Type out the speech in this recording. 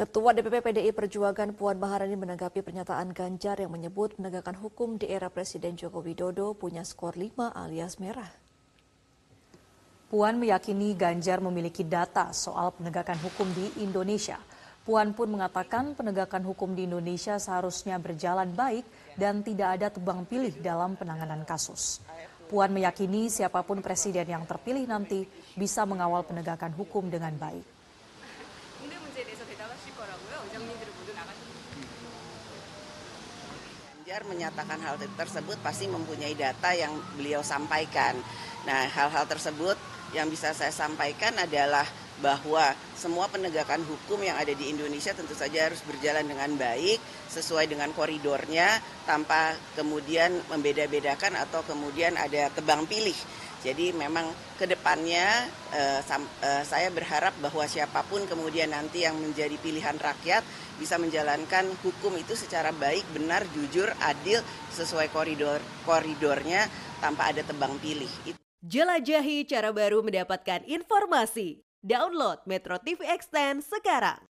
Ketua DPP PDI Perjuangan Puan Maharani menanggapi pernyataan Ganjar yang menyebut penegakan hukum di era Presiden Joko Widodo punya skor 5 alias merah. Puan meyakini Ganjar memiliki data soal penegakan hukum di Indonesia. Puan pun mengatakan penegakan hukum di Indonesia seharusnya berjalan baik dan tidak ada tebang pilih dalam penanganan kasus. Puan meyakini siapa pun presiden yang terpilih nanti bisa mengawal penegakan hukum dengan baik. 국내 문제에 대해서 대답하실 거라고요. 의장님들은 모두 나가셨는데. Ganjar menyatakan hal tersebut pasti mempunyai data yang beliau sampaikan. Nah, hal-hal tersebut yang bisa saya sampaikan adalah bahwa semua penegakan hukum yang ada di Indonesia tentu saja harus berjalan dengan baik, sesuai dengan koridornya, tanpa kemudian membeda-bedakan atau kemudian ada tebang pilih. Jadi memang ke depannya eh, eh, saya berharap bahwa siapa pun kemudian nanti yang menjadi pilihan rakyat bisa menjalankan hukum itu secara baik, benar, jujur, adil, sesuai koridor koridornya tanpa ada tebang pilih. Jelajahi cara baru mendapatkan informasi. Download Metro TV Extend sekarang.